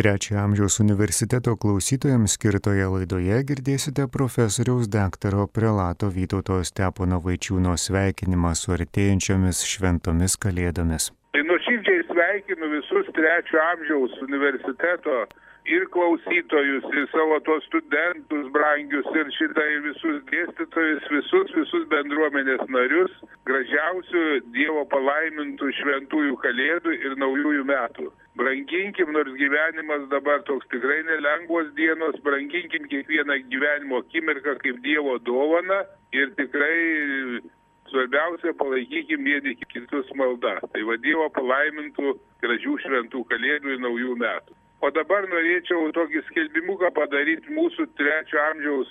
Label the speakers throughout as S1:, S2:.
S1: Trečiojo amžiaus universiteto klausytojams skirtoje laidoje girdėsite profesoriaus daktaro prelato Vytauto Stepono Vaičiūno sveikinimą su artėjančiomis šventomis kalėdomis.
S2: Tai nuoširdžiai sveikinu visus trečiojo amžiaus universiteto ir klausytojus, ir savo tos studentus brangius, ir šitą, ir visus dėstytojus, visus, visus bendruomenės narius, gražiausių Dievo palaimintų šventųjų kalėdų ir naujųjų metų branginkim, nors gyvenimas dabar toks tikrai nelengvos dienos, branginkim kiekvieną gyvenimo akimirką kaip Dievo dovana ir tikrai svarbiausia palaikykim vieni kitus maldą. Tai va Dievo palaimintų gražių šventų kalėdų ir naujų metų. O dabar norėčiau tokį skelbimuką padaryti mūsų trečio amžiaus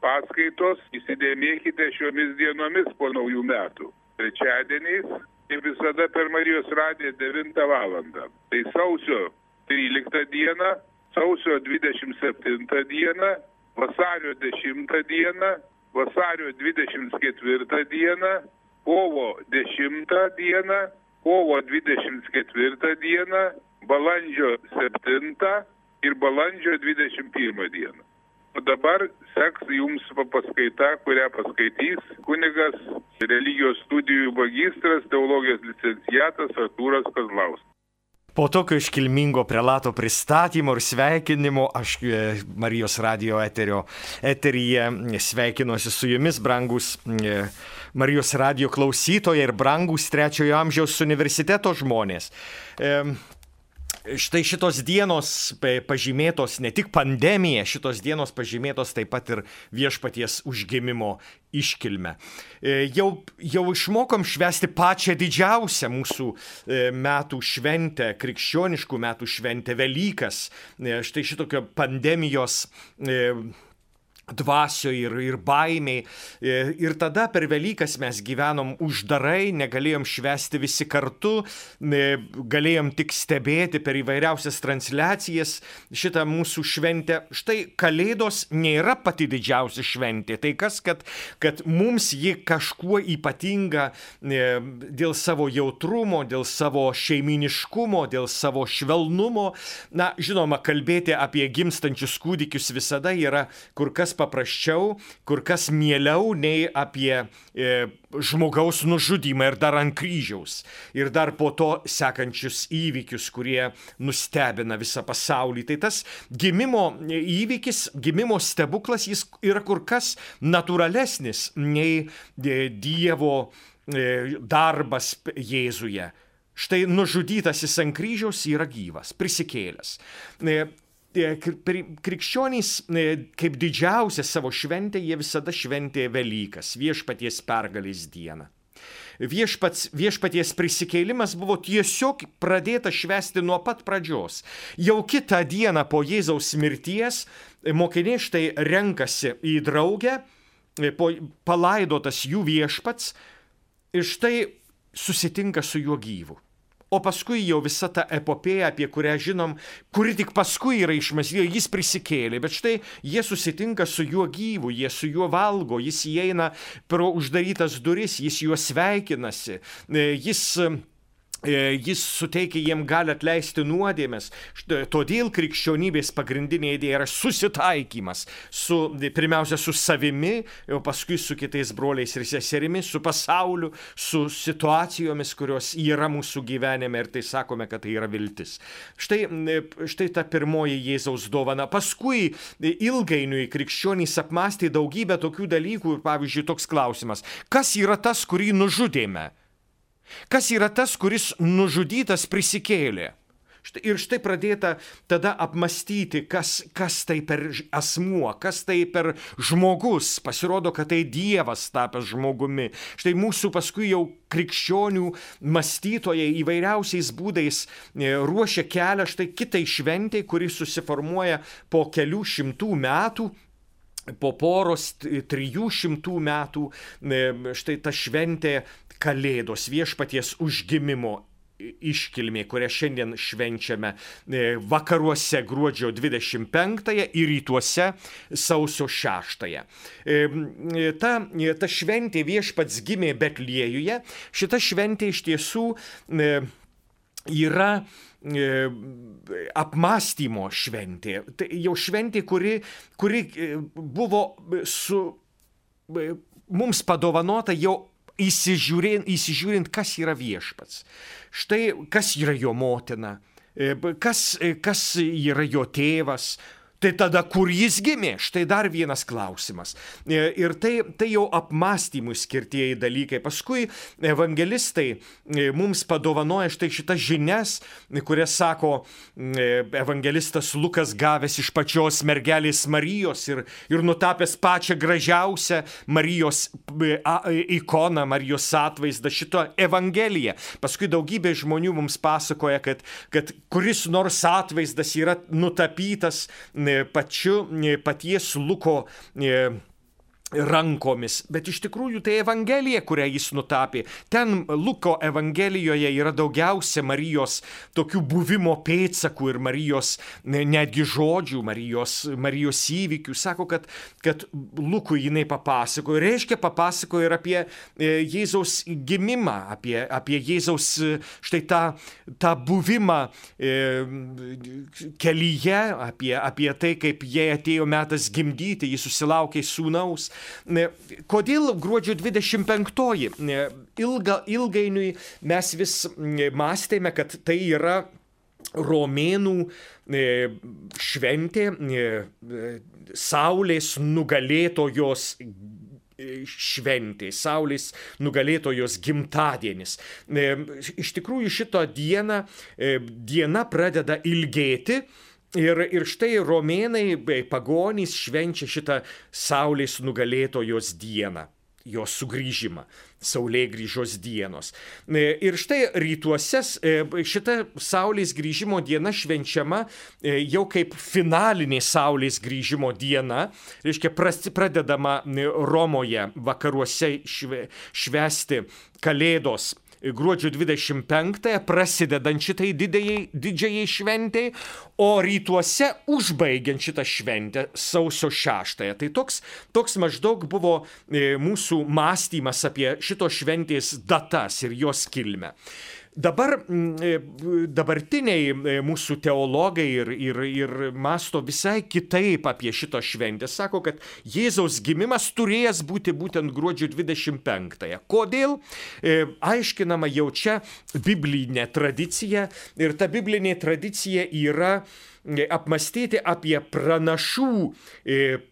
S2: paskaitos. Įsidėmėkite šiomis dienomis po naujų metų. Trečiadieniais kaip visada per Marijos radiją 9 valandą. Tai sausio 13 dieną, sausio 27 dieną, vasario 10 dieną, vasario 24 dieną, kovo 10 dieną, kovo 24 dieną, balandžio 7 ir balandžio 21 dieną. O dabar seks jums paskaita, kurią paskaitys kunigas religijos studijų magistras, teologijos licenciatas Artūras Kazlauskas.
S3: Po tokio iškilmingo prelato pristatymo ir sveikinimo aš e, Marijos radio eterio, eteryje sveikinuosi su jumis, brangus e, Marijos radio klausytojai ir brangus trečiojo amžiaus universiteto žmonės. Štai šitos dienos pažymėtos ne tik pandemija, šitos dienos pažymėtos taip pat ir viešpaties užgimimo iškilme. E, jau, jau išmokom švesti pačią didžiausią mūsų e, metų šventę, krikščioniškų metų šventę, Velykas. E, štai šitokio pandemijos dvasioje ir, ir baimiai. E, ir tada per Velykas mes gyvenom uždarai, negalėjom švesti visi kartu, e, galėjom tik stebėti per įvairiausias transliacijas šitą mūsų šventę. Štai Kalėdos nėra pati didžiausia šventė. Tai kas, kad, kad mums ji kažkuo ypatinga e, dėl savo jautrumo, dėl savo šeiminiškumo, dėl savo švelnumo. Na, žinoma, kalbėti apie gimstančius kūdikius visada yra kur kas paprasčiau, kur kas mieliau nei apie e, žmogaus nužudymą ir dar ant kryžiaus. Ir dar po to sekančius įvykius, kurie nustebina visą pasaulį. Tai tas gimimo įvykis, gimimo stebuklas, jis yra kur kas natūralesnis nei e, Dievo e, darbas Jėzuje. Štai nužudytasis ant kryžiaus yra gyvas, prisikėlęs. E, krikščionys kaip didžiausią savo šventę, jie visada šventė Velykas, viešpaties pergalės dieną. Viešpats, viešpaties prisikėlimas buvo tiesiog pradėta švesti nuo pat pradžios. Jau kitą dieną po Jėzaus mirties mokiniai štai renkasi į draugę, palaidotas jų viešpats ir štai susitinka su juo gyvu. O paskui jau visa ta epopėja, apie kurią žinom, kuri tik paskui yra išmesėjo, jis prisikėlė, bet štai jie susitinka su juo gyvu, jie su juo valgo, jis įeina pro uždarytas duris, jis juo sveikinasi, e, jis jis suteikia jiem gali atleisti nuodėmės. Todėl krikščionybės pagrindinė idėja yra susitaikymas su, pirmiausia, su savimi, o paskui su kitais broliais ir seserimis, su pasauliu, su situacijomis, kurios yra mūsų gyvenime ir tai sakome, kad tai yra viltis. Štai, štai ta pirmoji Jėzaus dovana. Paskui ilgainiui krikščionys apmastė daugybę tokių dalykų, pavyzdžiui, toks klausimas, kas yra tas, kurį nužudėme? Kas yra tas, kuris nužudytas prisikėlė? Ir štai pradėta tada apmastyti, kas, kas tai per asmuo, kas tai per žmogus. Pasirodo, kad tai Dievas tapęs žmogumi. Štai mūsų paskui jau krikščionių mąstytojai įvairiausiais būdais e, ruošia kelią štai kitai šventai, kuri susiformuoja po kelių šimtų metų po poros trijų šimtų metų e, štai ta šventė Kalėdos viešpaties užgimimo iškilmė, kurią šiandien švenčiame e, vakaruose gruodžio 25-ąją ir rytuose sausio 6-ąją. E, ta, ta šventė viešpats gimė Betliejuje. Šita šventė iš tiesų yra apmąstymo šventė. Tai jau šventė, kuri, kuri buvo su mums padovanota jau įsižiūrint, įsižiūrint, kas yra viešpats. Štai kas yra jo motina, kas, kas yra jo tėvas, Tai tada kur jis gimė? Štai dar vienas klausimas. E, ir tai, tai jau apmąstymui skirtieji dalykai. Paskui evangelistai e, mums padovanoja štai šitas žinias, kurias sako e, evangelistas Lukas gavęs iš pačios mergelės Marijos ir, ir nutapęs pačią gražiausią Marijos ikoną, Marijos atvaizdą šito Evangeliją. Paskui daugybė žmonių mums pasakoja, kad, kad kuris nors atvaizdas yra nutapytas pačiu paties Luko rankomis, bet iš tikrųjų tai Evangelija, kurią jis nutapė. Ten Luko Evangelijoje yra daugiausia Marijos tokių buvimo pėdsakų ir Marijos netgi žodžių, Marijos, Marijos įvykių. Sako, kad, kad Lukui jinai papasakojo, reiškia papasakojo ir apie e, Jėzaus gimimą, apie, apie Jėzaus e, štai tą, tą buvimą e, kelyje, apie, apie tai, kaip jie atėjo metas gimdyti, jis susilaukė sūnaus. Kodėl gruodžio 25-oji? Ilga, ilgainiui mes vis mąstėme, kad tai yra romėnų šventė Saulės nugalėtojos šventė, Saulės nugalėtojos gimtadienis. Iš tikrųjų šito dieną diena pradeda ilgėti, Ir, ir štai romėnai bei pagonys švenčia šitą Saulės nugalėtojos dieną, jos sugrįžimą, Saulėgrįžos dienos. E, ir štai rytuose e, šita Saulės grįžimo diena švenčiama e, jau kaip finalinė Saulės grįžimo diena, reiškia pradedama Romoje vakaruose šve, švesti Kalėdos gruodžio 25-ąją prasidedant šitai didėjai, didžiai šventėjai, o rytuose užbaigiant šitą šventę sausio 6-ąją. Tai toks, toks maždaug buvo e, mūsų mąstymas apie šito šventės datas ir jos kilmę. Dabar mm, e, dabartiniai e, mūsų teologai ir, ir, ir masto visai kitaip apie šitą šventę. Sako, kad Jėzaus gimimas turėjęs būti būtent gruodžio 25-ąją. Kodėl? E, aiškinama jau čia biblinė tradicija ir ta biblinė tradicija yra apmastyti apie pranašų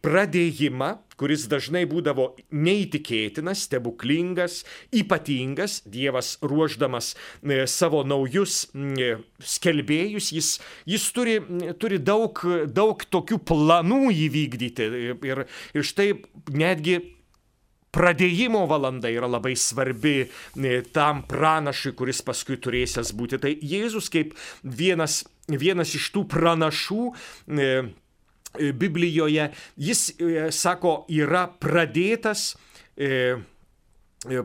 S3: pradėjimą kuris dažnai būdavo neįtikėtinas, stebuklingas, ypatingas, Dievas ruoždamas e, savo naujus e, skelbėjus, jis, jis turi, turi daug, daug tokių planų įvykdyti. Ir, ir štai netgi pradėjimo valanda yra labai svarbi e, tam pranašui, kuris paskui turėsės būti. Tai Jėzus kaip vienas, vienas iš tų pranašų E, Biblijoje, jis, e, sako, yra pradėtas, e,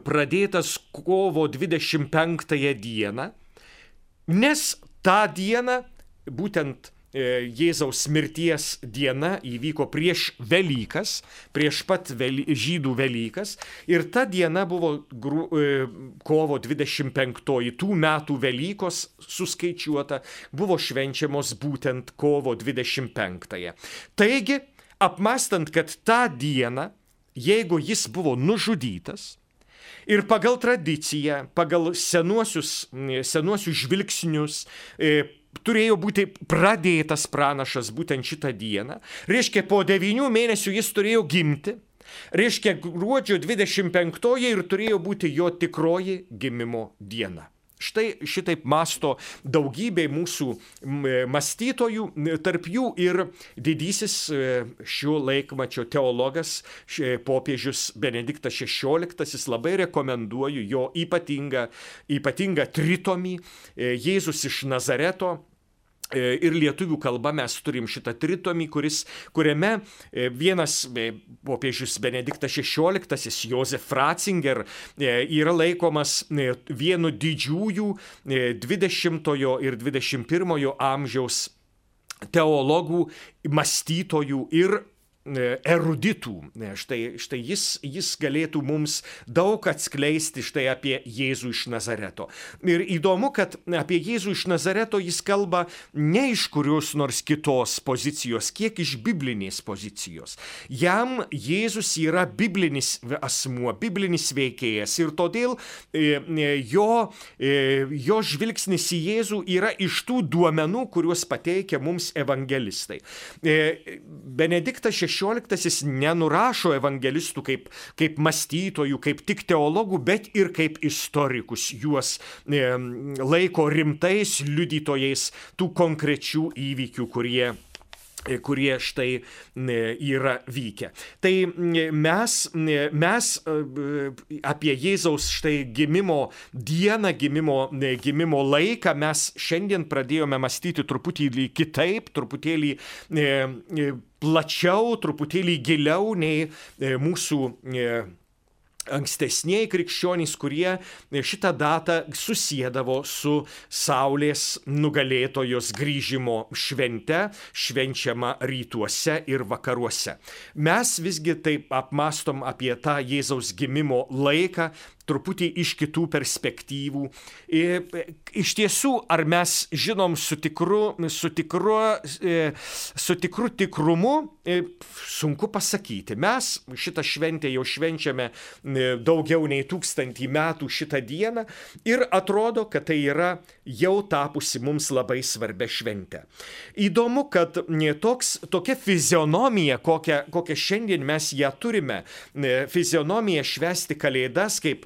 S3: pradėtas kovo 25 dieną, nes tą dieną būtent E, Jėzaus mirties diena įvyko prieš Velykas, prieš pat vely, žydų Velykas ir ta diena buvo gru, e, kovo 25-oji, tų metų Velykos suskaičiuota, buvo švenčiamos būtent kovo 25-ąją. Taigi, apmastant, kad tą dieną, jeigu jis buvo nužudytas, Ir pagal tradiciją, pagal senuosius, senuosius žvilgsnius, e, turėjo būti pradėtas pranašas būtent šitą dieną. Reiškia, po devynių mėnesių jis turėjo gimti. Reiškia, gruodžio 25 ir turėjo būti jo tikroji gimimo diena. Štai šitaip masto daugybė mūsų mąstytojų, tarp jų ir didysis e, šio laikmačio teologas, popiežius Benediktas XVI, labai rekomenduoju jo ypatingą, ypatingą tritomį e, Jėzus iš Nazareto E, ir lietuvių kalba mes turim šitą tritomį, kuris, kuriame e, vienas e, popiežius Benediktas XVI, Josef Ratzinger, yra laikomas vienu didžiųjų 20 ir 21 amžiaus teologų, mąstytojų ir eruditų. Štai, štai jis, jis galėtų mums daug atskleisti štai apie Jėzų iš Nazareto. Ir įdomu, kad apie Jėzų iš Nazareto jis kalba ne iš kurios nors kitos pozicijos, kiek iš biblinės pozicijos. Jam Jėzus yra biblinis asmuo, biblinis veikėjas ir todėl jo, jo žvilgsnis į Jėzų yra iš tų duomenų, kuriuos pateikia mums evangelistai. Benediktas XVI nenurašo evangelistų kaip, kaip mąstytojų, kaip tik teologų, bet ir kaip istorikus. Juos e, laiko rimtais liudytojais tų konkrečių įvykių, kurie kurie štai yra vykę. Tai mes, mes apie Jėzaus štai gimimo dieną, gimimo, gimimo laiką mes šiandien pradėjome mąstyti truputį kitaip, truputėlį plačiau, truputėlį giliau nei e, mūsų e, ankstesniai krikščionys, kurie šitą datą susėdavo su Saulės nugalėtojos grįžimo švente, švenčiama rytuose ir vakaruose. Mes visgi taip apmastom apie tą Jėzaus gimimo laiką, truputį iš kitų perspektyvų. Iš tiesų, ar mes žinom su tikru, su tikru, e, su tikru tikrumu, e, sunku pasakyti. Mes šitą šventę jau švenčiame e, daugiau nei tūkstantį metų šitą dieną ir atrodo, kad tai yra jau tapusi mums labai svarbia šventė. Įdomu, kad toks, tokia fizionomija, kokią, kokią šiandien mes ją turime, fizionomija švesti kalėdas kaip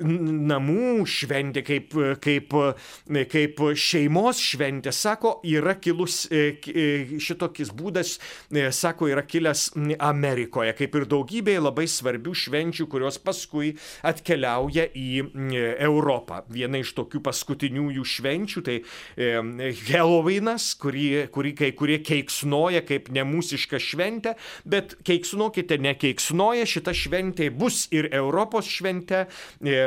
S3: namų šventė, kaip, kaip, kaip šeimos šventė, sako, yra kilus e, e, šitokis būdas, e, sako, yra kilęs Amerikoje, kaip ir daugybė labai svarbių švenčių, kurios paskui atkeliauja į Europą. Viena iš tokių paskutiniųjų švenčių tai Halloweenas, kurį, kurį kai kurie keiksnoja kaip nemūsišką šventę, bet keiksnokite nekeiksnoja, šita šventė bus ir Europos šventė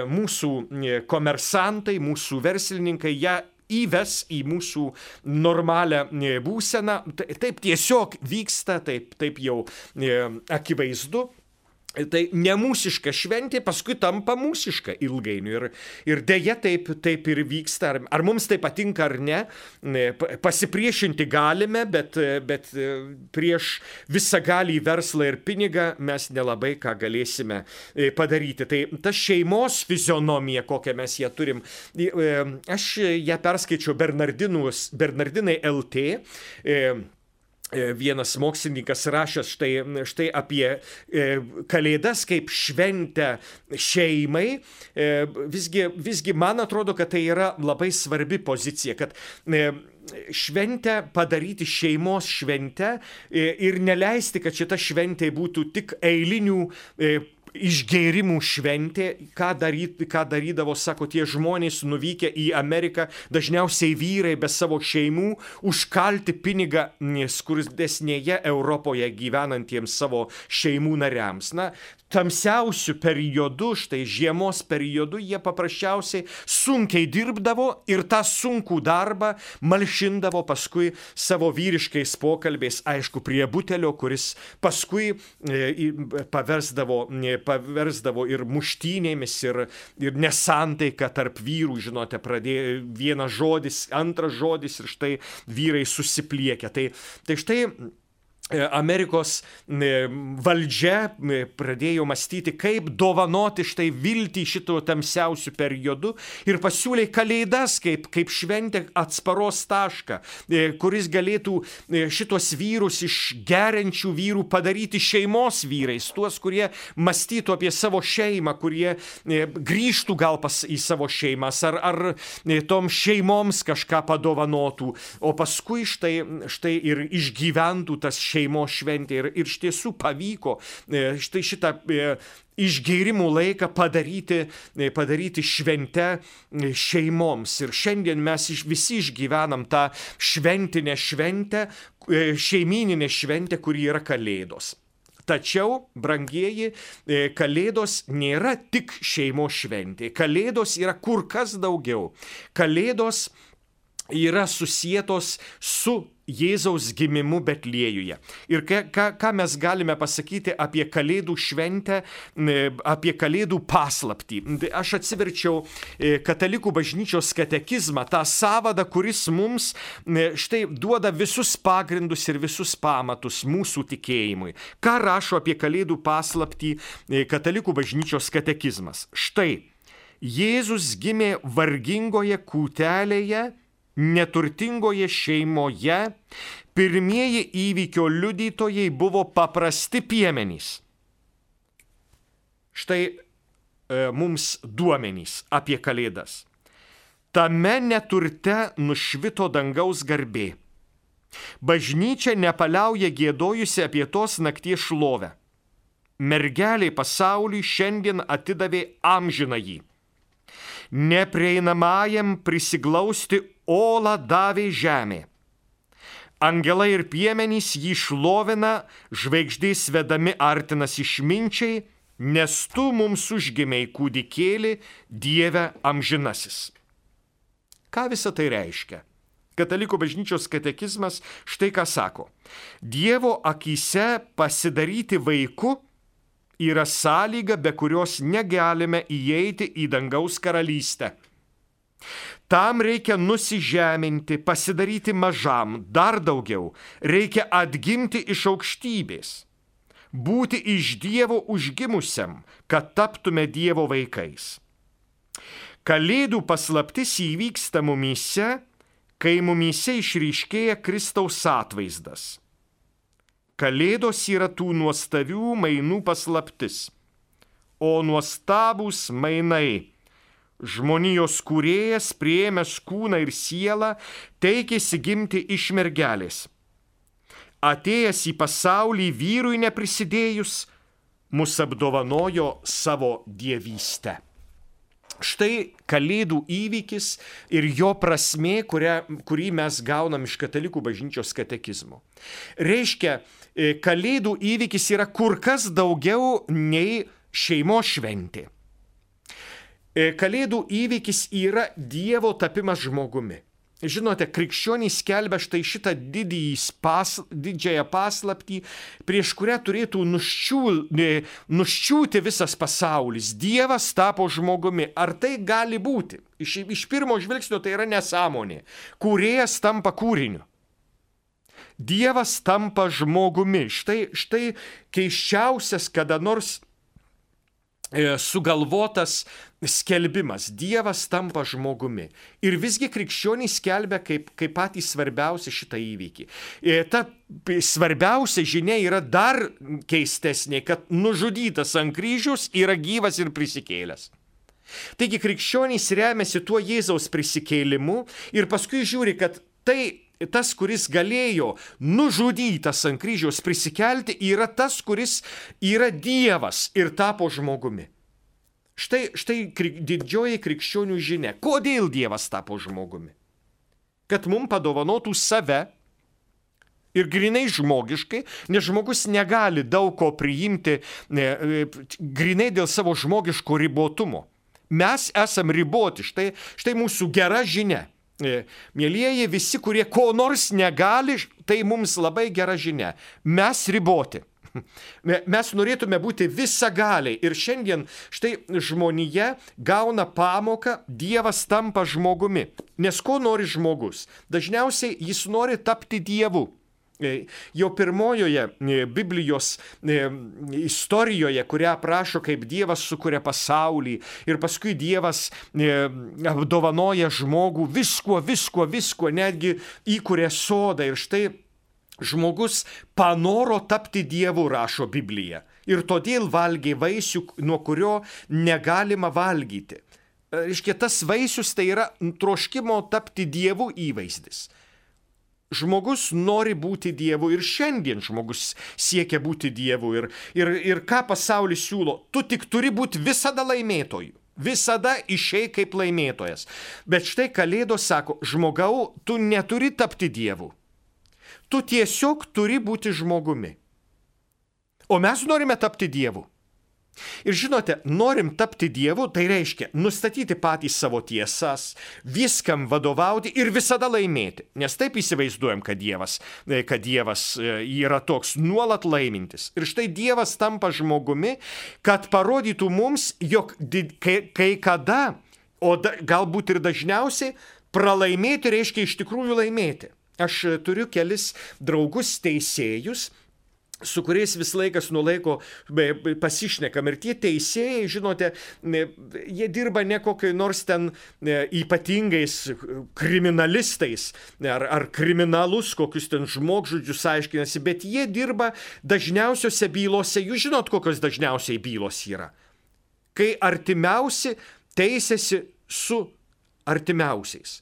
S3: mūsų e, komersantai, mūsų verslininkai ją įves į mūsų normalią e, būseną. Taip tiesiog vyksta, taip, taip jau e, akivaizdu. Tai nemūsiška šventė paskui tampa mūsiška ilgainiui. Ir, ir dėja taip, taip ir vyksta. Ar, ar mums tai patinka ar ne, pasipriešinti galime, bet, bet prieš visą galį verslą ir pinigą mes nelabai ką galėsime e, padaryti. Tai ta šeimos fizionomija, kokią mes ją turim, e, aš ją perskaičiau Bernardinai LT E, vienas mokslininkas rašęs štai, štai apie e, Kalėdas kaip šventę šeimai, e, visgi, visgi man atrodo, kad tai yra labai svarbi pozicija, kad šventę padaryti šeimos šventę ir neleisti, kad šita šventė būtų tik eilinių išgėrimų šventė, ką, daryt, ką darydavo, sako, tie žmonės nuvykę į Ameriką, dažniausiai vyrai be savo šeimų, užkalti pinigą skurdesnėje Europoje gyvenantiems savo šeimų nariams. Na, tamsiausių periodų, štai žiemos periodu, jie paprasčiausiai sunkiai dirbdavo ir tą sunkų darbą malšindavo paskui savo vyriškais pokalbiais, aišku, prie butelio, kuris paskui e, paversdavo, e, paversdavo ir muštynėmis, ir, ir nesantaika tarp vyrų, žinote, pradėjo vienas žodis, antras žodis ir štai vyrai susipliekia. Tai, tai štai Amerikos e, valdžia e, pradėjo mąstyti, kaip dovanoti štai viltį šito tamsiausių periodų ir pasiūlė kalėdas kaip, kaip šventę atsparos tašką, kuris galėtų šitos vyrus iš geriančių vyrų padaryti šeimos vyrais, tuos, kurie mąstytų apie savo šeimą, kurie grįžtų gal pas į savo šeimas ar, ar tom šeimoms kažką padovanotų, o paskui štai, štai ir išgyventų tas šeimas šeimos šventė ir, ir iš tiesų pavyko e, štai šitą e, išgėrimų laiką padaryti, e, padaryti šventę šeimoms. Ir šiandien mes visi išgyvenam tą šventinę šventę, šeimininę šventę, kuri yra Kalėdos. Tačiau, brangieji, Kalėdos nėra tik šeimos šventė. Kalėdos yra kur kas daugiau. Kalėdos yra susijėtos su Jėzaus gimimu Betliejuje. Ir ką, ką, mes galime pasakyti apie Kalėdų šventę, apie Kalėdų paslaptį. Aš atsiverčiau e, Katalikų bažnyčios katekizmą, tą savadą, kuris mums štai duoda visus pagrindus ir visus pamatus mūsų tikėjimui. Ką rašo apie Kalėdų paslaptį e, Katalikų bažnyčios katekizmas? Štai. Jėzus gimė vargingoje kūtelėje neturtingoje šeimoje pirmieji įvykio liudytojai buvo paprasti piemenys. Štai e, mums duomenys apie Kalėdas. Tame neturte nušvito dangaus garbė. Bažnyčia nepaliauja gėdojusi apie tos nakties šlovę. Mergeliai pasauliui šiandien atidavė amžiną jį. Neprieinamajam prisiglausti olą davė žemė. Angelai ir piemenys jį šlovina, žvaigždės vedami artinas išminčiai, nes tu mums užgimiai kūdikėlį Dieve amžinasis. Ką visa tai reiškia? Katalikų bažnyčios katekizmas štai ką sako. Dievo akise pasidaryti vaiku yra sąlyga, be kurios negalime įeiti į dangaus karalystę. Tam reikia nusižeminti, pasidaryti mažam, dar daugiau. Reikia atgimti iš aukštybės. Būti iš Dievo užgimusiam, kad taptume Dievo vaikais. Kalėdų paslaptis įvyksta mumyse, kai mumyse išryškėja Kristaus atvaizdas. Kalėdos yra tų nuostabių mainų paslaptis, o nuostabūs mainai Žmonijos kūrėjas, prieėmęs kūną ir sielą, teikėsi gimti iš mergelės. Atėjęs į pasaulį vyrui neprisidėjus, mus apdovanojo savo dievystę. Štai Kalėdų įvykis ir jo prasme, kurią, kurį mes gaunam iš katalikų bažnyčios katekizmo. Reiškia, e, Kalėdų įvykis yra kur kas daugiau nei šeimos šventė. E, kalėdų įvykis yra Dievo tapimas žmogumi. Žinote, krikščionys skelbia štai šitą pas, didžiąją paslaptį, prieš kurią turėtų nuščiū, nuščiūti visas pasaulis. Dievas tapo žmogumi. Ar tai gali būti? Iš, iš pirmo žvilgsnio tai yra nesąmonė. Kūrėjas tampa kūriniu. Dievas tampa žmogumi. Štai, štai keiščiausias kada nors E, sugalvotas skelbimas. Dievas tampa žmogumi. Ir visgi krikščionys skelbia kaip, kaip patį svarbiausią šitą įvykį. E, ta svarbiausia žinia yra dar keistesnė, kad nužudytas ant kryžius yra gyvas ir prisikėlęs. Taigi krikščionys remiasi tuo Jėzaus prisikėlimu ir paskui žiūri, kad tai tas, kuris galėjo nužudytas ant kryžiaus prisikelti, yra tas, kuris yra Dievas ir tapo žmogumi. Štai, štai didžioji krikščionių žinia. Kodėl Dievas tapo žmogumi? Kad mums padovanotų save ir grinai žmogiškai, nes žmogus negali daug ko priimti grinai dėl savo žmogiško ribotumo. Mes esam riboti, štai, štai mūsų gera žinia. E, mėlyjeji, visi, kurie ko nors negali, tai mums labai gera žinia. Mes riboti. Mes norėtume būti visagaliai ir šiandien štai žmonija gauna pamoką, Dievas tampa žmogumi. Nes ko nori žmogus? Dažniausiai jis nori tapti Dievu. E, jo pirmojoje e, Biblijos e, istorijoje, kurią aprašo, kaip Dievas sukuria pasaulį ir paskui Dievas apdovanoja žmogų viskuo, viskuo, viskuo, netgi įkuria sodą ir štai žmogus panoro tapti Dievu, rašo Biblija. Ir todėl valgė vaisių, nuo kurio negalima valgyti. Iškia, tas vaisius tai yra troškimo tapti Dievu įvaizdis. Žmogus nori būti Dievu ir šiandien žmogus siekia būti Dievu. Ir, ir, ir ką pasaulis siūlo? Tu tik turi būti visada laimėtoju. Visada išėjai kaip laimėtojas. Bet štai Kalėdos sako, žmogau, tu neturi tapti Dievu. Tu tiesiog turi būti žmogumi. O mes norime tapti Dievu. Ir žinote, norim tapti Dievu, tai reiškia nustatyti patys savo tiesas, viskam vadovauti ir visada laimėti. Nes taip įsivaizduojam, kad Dievas, e, kad dievas e, yra toks nuolat laimintis. Ir štai Dievas tampa žmogumi, kad parodytų mums, jog kai, kada, o da, galbūt ir dažniausiai, pralaimėti reiškia iš tikrųjų laimėti. Aš turiu kelis draugus teisėjus, su kuriais vis laikas nuo laiko pasišnekam. Ir tie teisėjai, žinote, jie dirba ne kokiai nors ten ypatingais kriminalistais ar, ar kriminalus, kokius ten žmogžudžius aiškinasi, bet jie dirba dažniausiose bylose. Jūs žinot, kokios dažniausiai bylos yra. Kai artimiausi teisėsi su artimiausiais.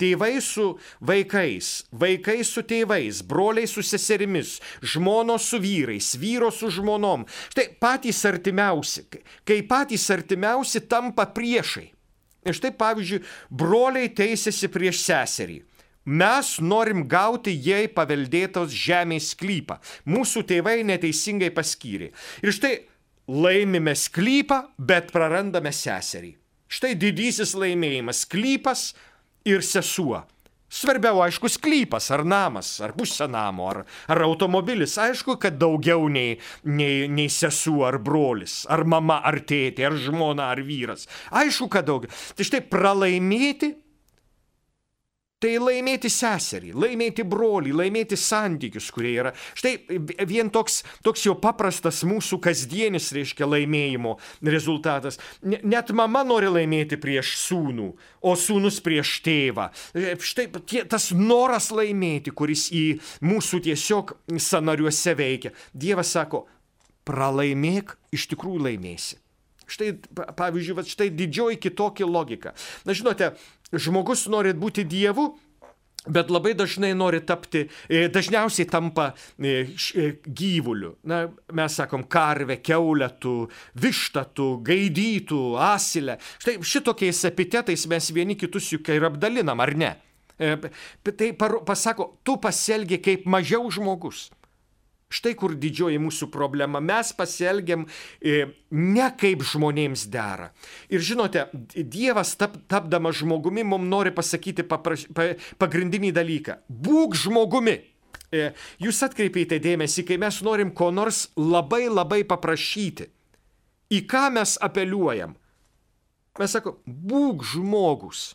S3: Tėvai su vaikais, vaikai su tėvais, broliai su seserimis, žmonos su vyrais, vyro su žmonom. Štai patys artimiausi, kai patys artimiausi tampa priešai. Ir štai pavyzdžiui, broliai teisėsi prieš seserį. Mes norim gauti jai paveldėtos žemės sklypą. Mūsų tėvai neteisingai paskyrė. Ir štai laimime sklypą, bet prarandame seserį. Štai didysis laimėjimas - sklypas ir sesuo. Svarbiau, aišku, sklypas, ar namas, ar pusė namo, ar, ar automobilis. Aišku, kad daugiau nei, nei, nei sesuo ar brolis, ar mama, ar tėtė, ar žmona, ar vyras. Aišku, kad daugiau. Tai štai pralaimėti Tai laimėti seserį, laimėti brolį, laimėti santykius, kurie yra. Štai vien toks, toks jau paprastas mūsų kasdienis, reiškia, laimėjimo rezultatas. Net mama nori laimėti prieš sūnų, o sūnus prieš tėvą. E, štai tie, tas noras laimėti, kuris į mūsų tiesiog sanariuose veikia. Dievas sako, pralaimėk, iš tikrųjų laimėsi. Štai, pavyzdžiui, štai didžioji kitokia logika. Na, žinote, žmogus nori būti Dievu, Bet labai dažnai nori tapti, e, dažniausiai tampa e, e, gyvuliu. Na, mes sakom karvę, keuletų, vištatų, gaidytų, asilę. Štai šitokiais epitetais mes vieni kitus juk ir apdalinam, ar ne? Tai pasako, tu pasielgi kaip mažiau žmogus. Štai kur didžioji mūsų problema. Mes pasielgiam e, ne kaip žmonėms dera. Ir žinote, Dievas tap, tapdamas žmogumi mums nori pasakyti papraš, pa, pagrindinį dalyką. Būk žmogumi. E, jūs atkreipėte dėmesį, kai mes norim ko nors labai labai paprašyti. Į ką mes apeliuojam? Mes sakom, būk žmogus.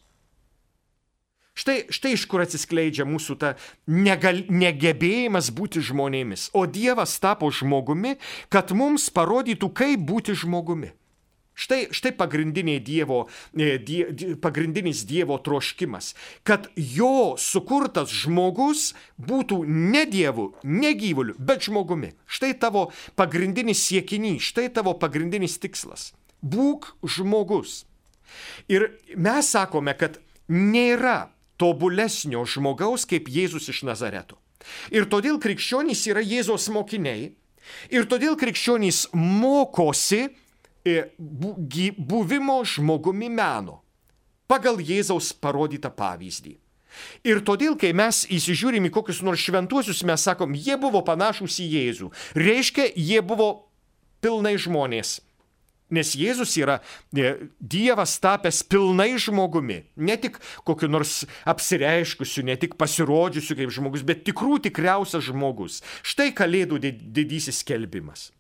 S3: Štai, štai iš kur atsiskleidžia mūsų ta negal, negebėjimas būti žmonėmis. O Dievas tapo žmogumi, kad mums parodytų, kaip būti žmogumi. Štai, štai dievo, e, die, pagrindinis Dievo troškimas, kad jo sukurtas žmogus būtų ne Dievu, ne gyvuliu, bet žmogumi. Štai tavo pagrindinis siekinys, štai tavo pagrindinis tikslas. Būk žmogus. Ir mes sakome, kad nėra tobulesnio žmogaus kaip Jėzus iš Nazareto. Ir todėl krikščionys yra Jėzos mokiniai. Ir todėl krikščionys mokosi e, buvimo žmogumi meno pagal Jėzaus parodytą pavyzdį. Ir todėl, kai mes įsižiūrim į kokius nors šventuosius, mes sakom, jie buvo panašus į Jėzų. Reiškia, jie buvo pilnai žmonės. Nes Jėzus yra e, Dievas tapęs pilnai žmogumi, ne tik kokiu nors apsireiškusiu, ne tik pasirodžiusiu kaip žmogus, bet tikrų tikriausias žmogus. Štai kalėdų didysis skelbimas.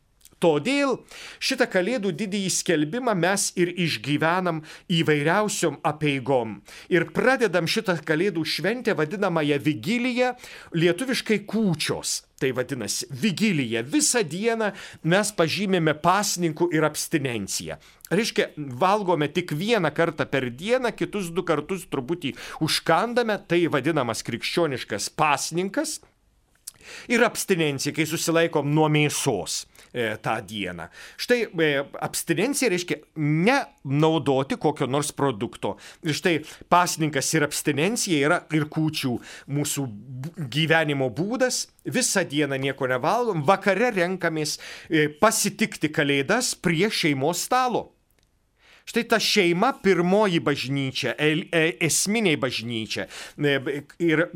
S3: Todėl šitą kalėdų didįjį skelbimą mes ir išgyvenam įvairiausiom apieigom. Ir pradedam šitą kalėdų šventę vadinamąją vigiliją, lietuviškai kūčios. Tai vadinasi, vigilija. Visą dieną mes pažymėme pasninkų ir abstinenciją. Reiškia, valgome tik vieną kartą per dieną, kitus du kartus truputį užkandame, tai vadinamas krikščioniškas pasninkas. Ir abstinencija, kai susilaikom nuo mėsos. E, tą dieną. Štai e, abstinencija reiškia nenaudoti kokio nors produkto. Ir štai pasninkas ir abstinencija yra ir kūčių mūsų gyvenimo būdas. Visą dieną nieko nevalgom, vakare renkamės e, pasitikti kalėdas prie šeimos stalo. Štai ta šeima pirmoji bažnyčia, esminė bažnyčia. Ir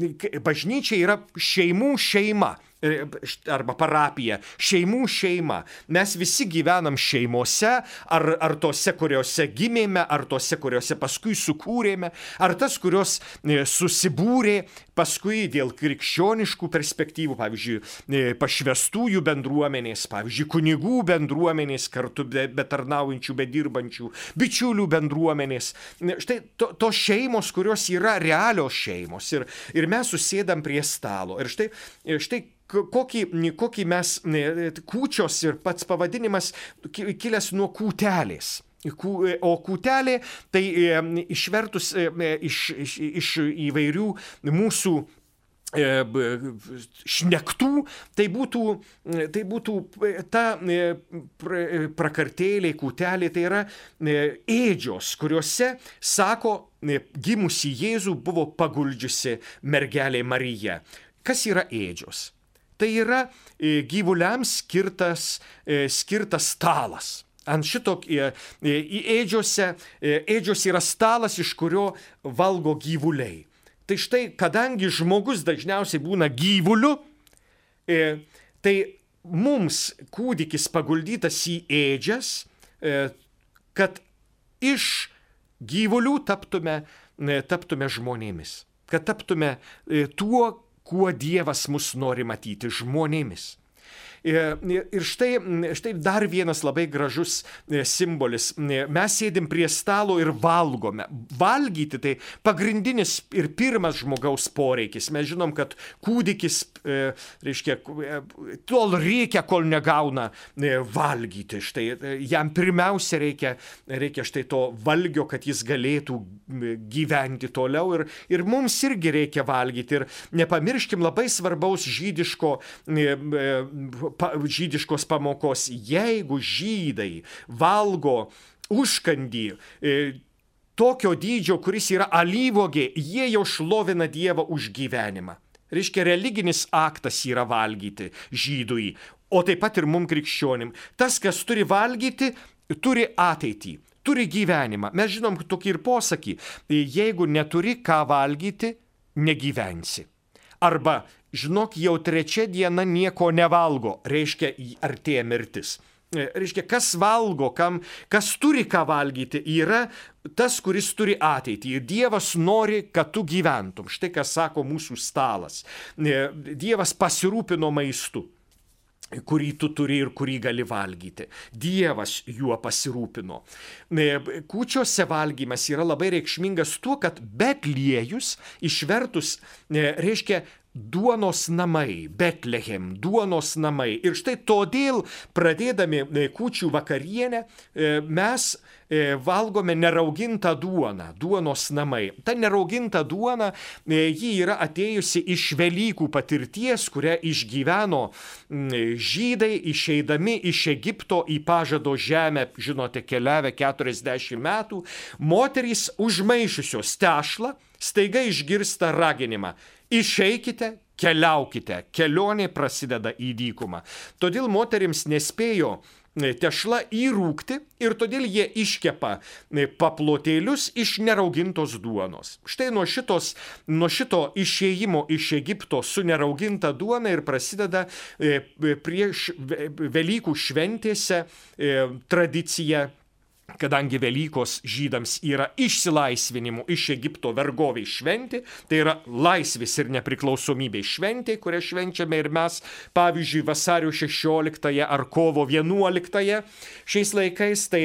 S3: bažnyčia yra šeimų šeima. E, arba parapija, šeimų šeima. Mes visi gyvenam šeimose, ar, ar tose, kuriuose gimėme, ar tose, kuriuose paskui sukūrėme, ar tas, kurios e, susibūrė paskui dėl krikščioniškų perspektyvų, pavyzdžiui, e, pašvestųjų bendruomenės, pavyzdžiui, kunigų bendruomenės, kartu betarnaujančių, be bedirbančių, bičiulių bendruomenės. Štai tos to šeimos, kurios yra realios šeimos. Ir, ir mes susėdam prie stalo. Ir štai, štai kokį, kokį mes kūčios ir pats pavadinimas kilęs nuo kūtelės. O kūtelė tai išvertus iš, iš, iš įvairių mūsų šnektų, tai būtų, tai būtų ta prakartėlė, kūtelė, tai yra ėdžios, kuriuose, sako, gimusi Jėzų buvo paguldžiusi mergelė Marija. Kas yra ėdžios? Tai yra e, gyvuliams skirtas, e, skirtas stalas. Ant šito e, ėdžiose, ėdžios yra stalas, iš kurio valgo gyvuliai. Tai štai, kadangi žmogus dažniausiai būna gyvuliu, tai mums kūdikis paguldytas į ėdžias, kad iš gyvulių taptume, taptume žmonėmis, kad taptume tuo, kuo Dievas mus nori matyti žmonėmis. Ir štai, štai dar vienas labai gražus e, simbolis. Mes sėdim prie stalo ir valgome. Valgyti tai pagrindinis ir pirmas žmogaus poreikis. Mes žinom, kad kūdikis, e, reiškia, e, tol reikia, kol negauna valgyti. Štai jam pirmiausia reikia, reikia štai to valgio, kad jis galėtų gyventi toliau. Ir, ir mums irgi reikia valgyti. Ir nepamirškim labai svarbaus žydiško pa, žydiškos pamokos, jeigu žydai valgo užkandį, e, tokio dydžio, kuris yra alyvogė, jie jau šlovina Dievą už gyvenimą. Reiškia, religinis aktas yra valgyti žydui, o taip pat ir mum krikščionim. Tas, kas turi valgyti, turi ateitį, turi gyvenimą. Mes žinom tokį ir posakį, jeigu neturi ką valgyti, negyvensi. Arba žinok, jau trečia diena nieko nevalgo, reiškia, artėja mirtis. E, reiškia, kas valgo, kam, kas turi ką valgyti, yra tas, kuris turi ateitį. Ir Dievas nori, kad tu gyventum. Štai ką sako mūsų stalas. E, Dievas pasirūpino maistu kurį tu turi ir kurį gali valgyti. Dievas juo pasirūpino. E, kūčiose valgymas yra labai reikšmingas tuo, kad Betliejus išvertus reiškia duonos namai, Betlehem, duonos namai. Ir štai todėl, pradėdami e, kučių vakarienę, e, mes e, valgome neraugintą duoną, duonos namai. Ta nerauginta duona, ji yra atėjusi iš Velykų patirties, kurią išgyveno žydai išeidami iš Egipto į pažado žemę, žinote, keliavę 40 metų, moterys užmaišusios tešlą, staiga išgirsta raginimą Išeikite, keliaukite, kelionė prasideda į dykumą. Todėl moterims nespėjo e, tešla įrūkti ir todėl jie iškepa e, paplotėlius iš neraugintos duonos. Štai nuo, šitos, nuo šito išėjimo iš Egipto su nerauginta duona ir prasideda e, prieš Velykų šventėse tradicija kadangi Velykos žydams yra išsilaisvinimų iš Egipto vergoviai šventė, tai yra laisvės ir nepriklausomybės šventė, kurią švenčiame ir mes, pavyzdžiui, vasario 16 ar kovo 11 šiais laikais, tai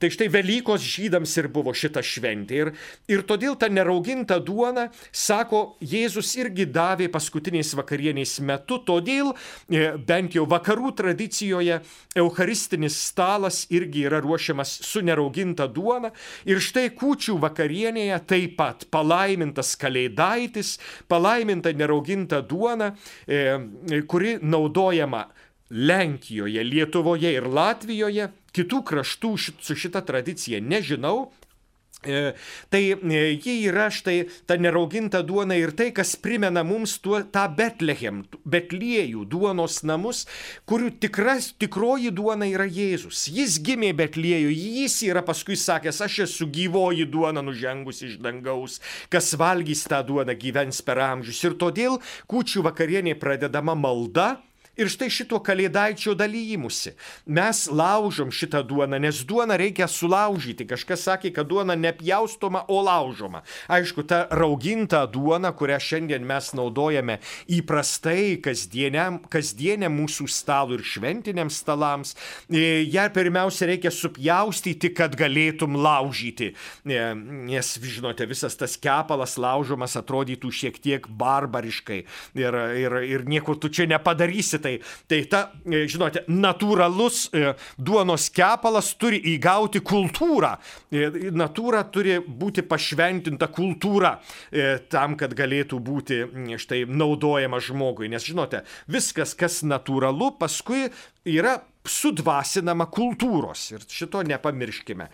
S3: Tai štai Velykos žydams ir buvo šita šventė. Ir, ir todėl ta nerauginta duona, sako, Jėzus irgi davė paskutiniais vakarieniais metu, todėl e, bent jau vakarų tradicijoje eucharistinis stalas irgi yra ruošiamas su nerauginta duona. Ir štai kučių vakarienėje taip pat palaimintas kalėdaitis, palaiminta nerauginta duona, e, kuri naudojama Lenkijoje, Lietuvoje ir Latvijoje, kitų kraštų su šita tradicija nežinau, E, tai e, ji yra štai ta nerauginta duona ir tai, kas primena mums tuo, tą Betlehem, Betliejų duonos namus, kurių tikras, tikroji duona yra Jėzus. Jis gimė Betliejų, jis yra paskui sakęs, aš esu gyvoji duona nužengus iš dangaus, kas valgys tą duoną gyvens per amžius. Ir todėl kučių vakarienė pradedama malda Ir štai šituo kalėdaičio dalymusi. Mes laužom šitą duoną, nes duoną reikia sulaužyti. Kažkas sakė, kad duona nepjaustoma, o laužoma. Aišku, ta rauginta duona, kurią šiandien mes naudojame įprastai kasdieniam, kasdieniam mūsų stalui ir šventiniams stalams, e, ją pirmiausia reikia supjaustyti, kad galėtum laužyti. E, nes, žinote, visas tas kepalas laužomas atrodytų šiek tiek barbariškai ir, ir, ir nieko tu čia nepadarysi tai, tai ta, e, žinote, natūralus e, duonos kepalas turi įgauti kultūrą. E, natūra turi būti pašventinta kultūra tam, kad galėtų būti štai naudojama žmogui. Nes, žinote, viskas, kas natūralu, paskui yra sudvasinama kultūros ir šito nepamirškime.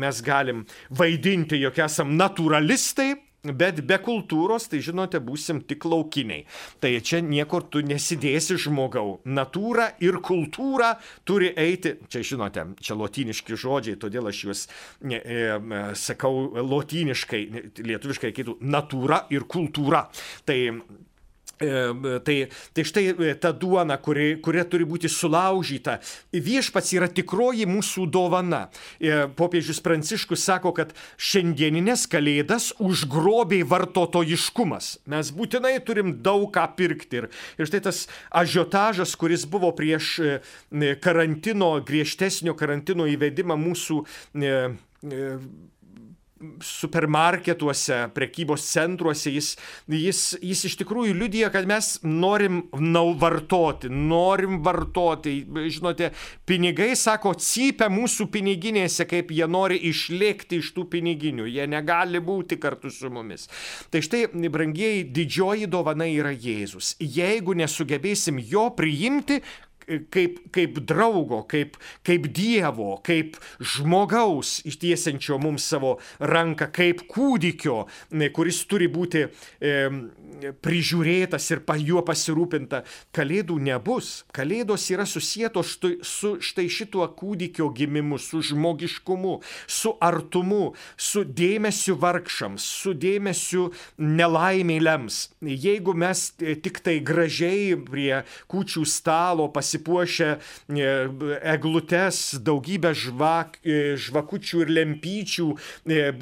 S3: Mes galim vaidinti, jog esam naturalistai, Bet be kultūros, tai žinote, būsim tik laukiniai. Tai čia niekur tu nesidėsi žmogau. Natūra ir kultūra turi eiti, čia žinote, čia lotiniški žodžiai, todėl aš juos ne, e, sakau lotiniškai, lietuviškai kitų, natūra ir kultūra. Tai E, tai, tai štai e, ta duona, kuri, kuria turi būti sulaužyta, viešpats yra tikroji mūsų dovana. E, popiežius Pranciškus sako, kad šiandieninės kalėdas užgrobė vartotojiškumas. Mes būtinai turim daug ką pirkti. Ir, ir štai tas ažiotažas, kuris buvo prieš karantino, griežtesnio karantino įvedimą mūsų supermarketuose, prekybos centruose, jis, jis, jis iš tikrųjų liudija, kad mes norim nau vartoti, norim vartoti. Žinote, pinigai, sako, cypia mūsų piniginėse, kaip jie nori išlėkti iš tų piniginių, jie negali būti kartu su mumis. Tai štai, brangieji, didžioji dovana yra Jėzus. Jeigu nesugebėsim jo priimti, kaip, kaip draugo, kaip, kaip Dievo, kaip žmogaus ištiesiančio mums savo ranką, kaip kūdikio, kuris turi būti e, prižiūrėtas ir juo pasirūpinta. Kalėdų nebus. Kalėdos yra susijętos štai, su štai šituo kūdikio gimimu, su žmogiškumu, su artumu, su dėmesiu vargšams, su dėmesiu nelaimėliams. Jeigu mes tik tai gražiai prie kūčių stalo pasirinkime, pasipuošę e, eglutes, daugybę žvak, e, žvakučių ir lempyčių, e,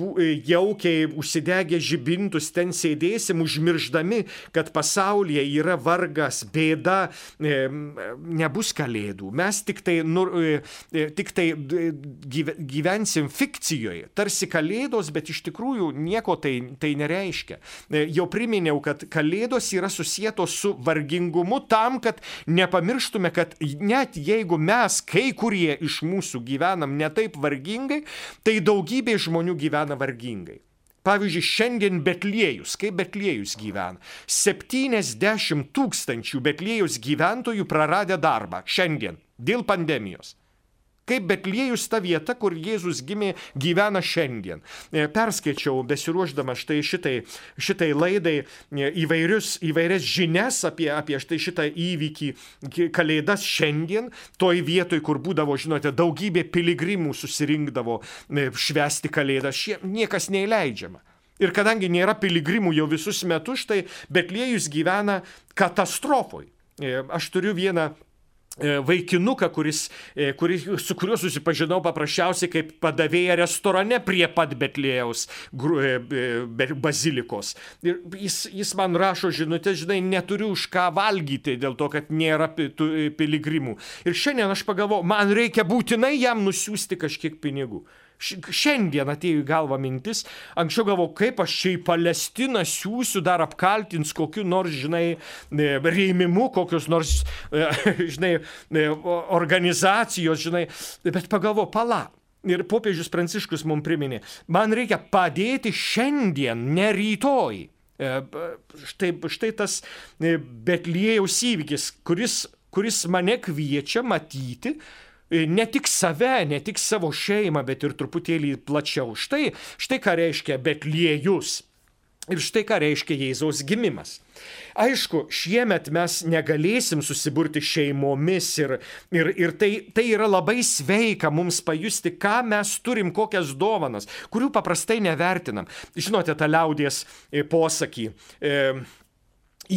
S3: jaukiai užsidegę žibintus ten sėdėsim, užmirždami, kad pasaulyje yra vargas, bėda, nebus kalėdų. Mes tik tai, nu, tik tai gyvensim fikcijoje, tarsi kalėdos, bet iš tikrųjų nieko tai, tai nereiškia. Jau priminiau, kad kalėdos yra susijęs su vargingumu tam, kad nepamirštume, kad kad net jeigu mes, kai kurie iš mūsų gyvenam netaip vargingai, tai daugybė žmonių gyvena vargingai. Pavyzdžiui, šiandien Betliejus, kaip Betliejus gyvena. 70 tūkstančių Betliejus gyventojų praradė darbą šiandien dėl pandemijos. Kaip Betliejus ta vieta, kur Jėzus gimė, gyvena šiandien. E, perskaičiau, besiruoždama štai šitai, šitai laidai e, įvairius, įvairias žinias apie, apie štai šitą įvykį Kalėdas šiandien, toj vietoj, kur būdavo, žinote, daugybė piligrimų susirinkdavo e, švesti Kalėdas, šie, niekas neįleidžiama. Ir kadangi nėra piligrimų jau visus metus, štai Betliejus gyvena katastrofoj. Aš turiu vieną vaikinuką, kuris, e, kuris, su kuriuo susipažinau paprasčiausiai kaip padavėja restorane prie pat Betlėjaus e, bazilikos. Ir jis, jis man rašo žinutę, žinai, neturiu už ką valgyti dėl to, kad nėra piligrimų. Ir šiandien aš pagalvoju, man reikia būtinai jam nusiųsti kažkiek pinigų. Šiandien atėjo į galvą mintis, anksčiau galvojau, kaip aš čia į Palestiną siūsiu, dar apkaltins kokiu nors, žinai, e, rėmimu, kokius nors, e, žinai, e, organizacijos, žinai, bet pagalvojau, pala. Ir popiežius Pranciškus mums priminė, man reikia padėti šiandien, ne rytoj. Štai, štai tas Betlėjaus įvykis, kuris, kuris mane kviečia matyti, ne tik save, ne tik savo šeimą, bet ir truputėlį plačiau. Štai, štai ką reiškia Betliejus. Ir štai ką reiškia Jėzaus gimimas. Aišku, šiemet mes negalėsim susiburti šeimomis ir, ir, ir tai, tai yra labai sveika mums pajusti, ką mes turim, kokias dovanas, kurių paprastai nevertinam. Žinote tą liaudės e, posakį, e,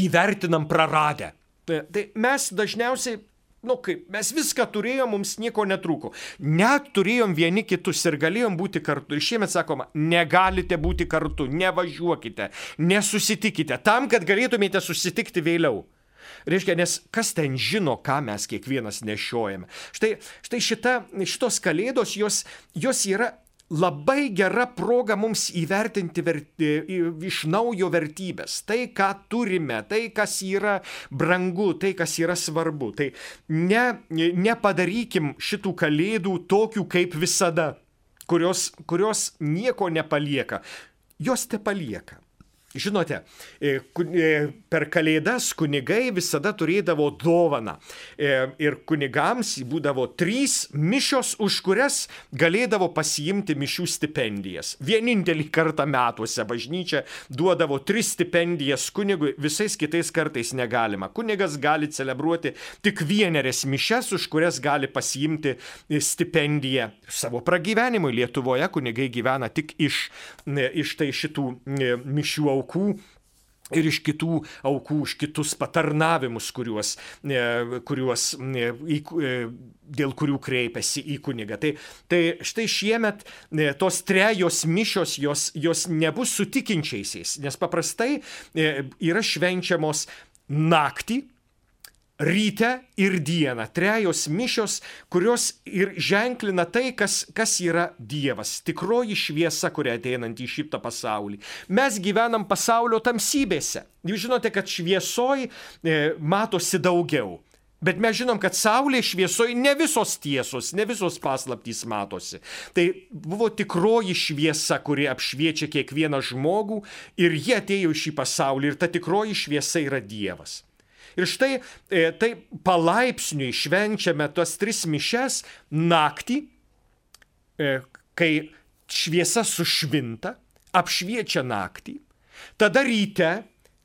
S3: įvertinam praradę. Tai, tai mes dažniausiai nu kaip, mes viską turėjom, mums nieko netrūko. Net turėjom vieni kitus ir galėjom būti kartu. Ir šiemet sakoma, negalite būti kartu, nevažiuokite, nesusitikite, tam, kad galėtumėte susitikti vėliau. Reiškia, nes kas ten žino, ką mes kiekvienas nešiojame. Štai, štai šita, šitos kalėdos, jos, jos yra labai gera proga mums įvertinti verti, iš naujo vertybės. Tai, ką turime, tai, kas yra brangu, tai, kas yra svarbu. Tai ne, nepadarykim šitų kalėdų tokių kaip visada, kurios, kurios nieko nepalieka. Jos te palieka. Žinote, e, e, per kalėdas kunigai visada turėdavo dovaną. E, ir kunigams būdavo trys mišios, už kurias galėdavo pasiimti mišių stipendijas. Vienintelį kartą metuose bažnyčia duodavo tris stipendijas kunigui, visais kitais kartais negalima. Kunigas gali celebruoti tik vienerias mišes, už kurias gali pasiimti stipendiją savo pragyvenimui. Lietuvoje kunigai gyvena tik iš, iš tai šitų mišių aukų aukų ir iš kitų aukų, už kitus patarnavimus, kuriuos, e, kuriuos e, e, dėl kurių kreipiasi į kunigą. Tai, tai štai šiemet tos trejos mišios jos, jos nebus sutikinčiaisiais, nes paprastai yra švenčiamos naktį, ryte ir dieną. Trejos mišios, kurios ir ženklina tai, kas, kas yra Dievas. Tikroji šviesa, kuri ateinanti į šitą pasaulį. Mes gyvenam pasaulio tamsybėse. Jūs žinote, kad šviesoj e, matosi daugiau. Bet mes žinom, kad Saulė šviesoje ne visos tiesos, ne visos paslaptys matosi. Tai buvo tikroji šviesa, kuri apšviečia kiekvieną žmogų ir jie atėjo į šį pasaulį ir ta tikroji šviesa yra Dievas. Ir štai e, tai palaipsniui švenčiame tos tris mišes naktį, e, kai šviesa sušvinta, apšviečia naktį. Tada ryte,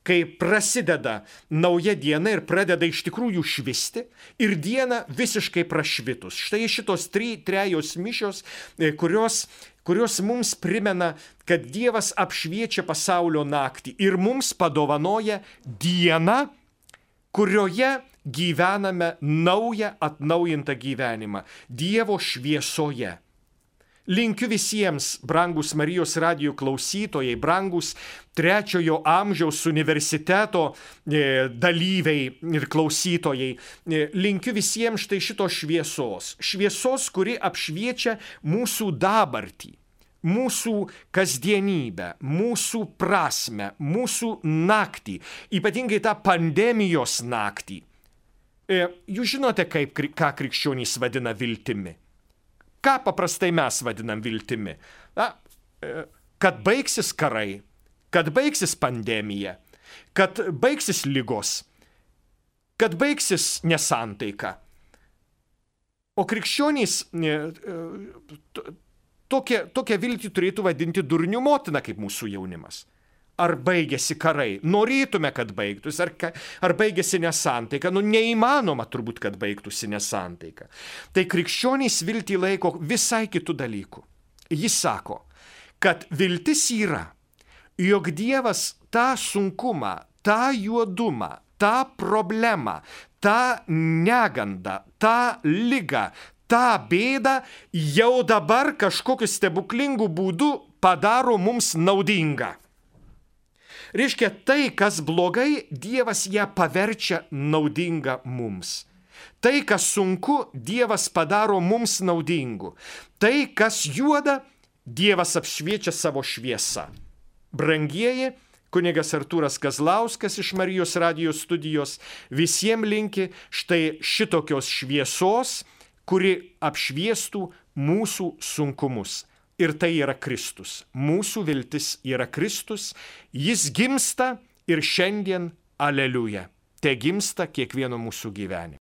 S3: kai prasideda nauja diena ir pradeda iš tikrųjų švisti ir diena visiškai prašvitus. Štai šitos tri, trejos mišios, e, kurios kurios mums primena, kad Dievas apšviečia pasaulio naktį ir mums padovanoja dieną, kurioje gyvename naują atnaujintą gyvenimą Dievo šviesoje. Linkiu visiems, brangus Marijos radijų klausytojai, brangus trečiojo amžiaus universiteto e, dalyviai ir klausytojai, e, linkiu visiems štai šitos šviesos. Šviesos, kuri apšviečia mūsų dabartį mūsų kasdienybę, mūsų prasme, mūsų naktį, ypatingai tą pandemijos naktį. E, jūs žinote, kaip, ką krikščionys vadina viltimi. Ką paprastai mes vadinam viltimi? Na, e, kad baigsis karai, kad baigsis pandemija, kad baigsis lygos, kad baigsis nesantaika. O krikščionys e, Tokią, tokią viltį turėtų vadinti durnių motina kaip mūsų jaunimas. Ar baigėsi karai? Norėtume, kad baigtųsi, ar, ar baigėsi nesantaika? Nu, neįmanoma turbūt, kad baigtųsi nesantaika. Tai krikščionys viltį laiko visai kitų dalykų. Jis sako, kad viltis yra, jog Dievas tą sunkumą, tą juodumą, tą problemą, tą negandą, tą lygą, tą bėdą jau dabar kažkokiu stebuklingu būdu padaro mums naudingą. Reiškia, tai, kas blogai, Dievas ją paverčia naudinga mums. Tai, kas sunku, Dievas padaro mums naudingu. Tai, kas juoda, Dievas apšviečia savo šviesą. Brangieji, kunigas Artūras Kazlauskas iš Marijos radijos studijos visiems linki štai šitokios šviesos, kuri apšviestų mūsų sunkumus. Ir tai yra Kristus. Mūsų viltis yra Kristus. Jis gimsta ir šiandien aleliuja. Te gimsta kiekvieno mūsų gyvenime.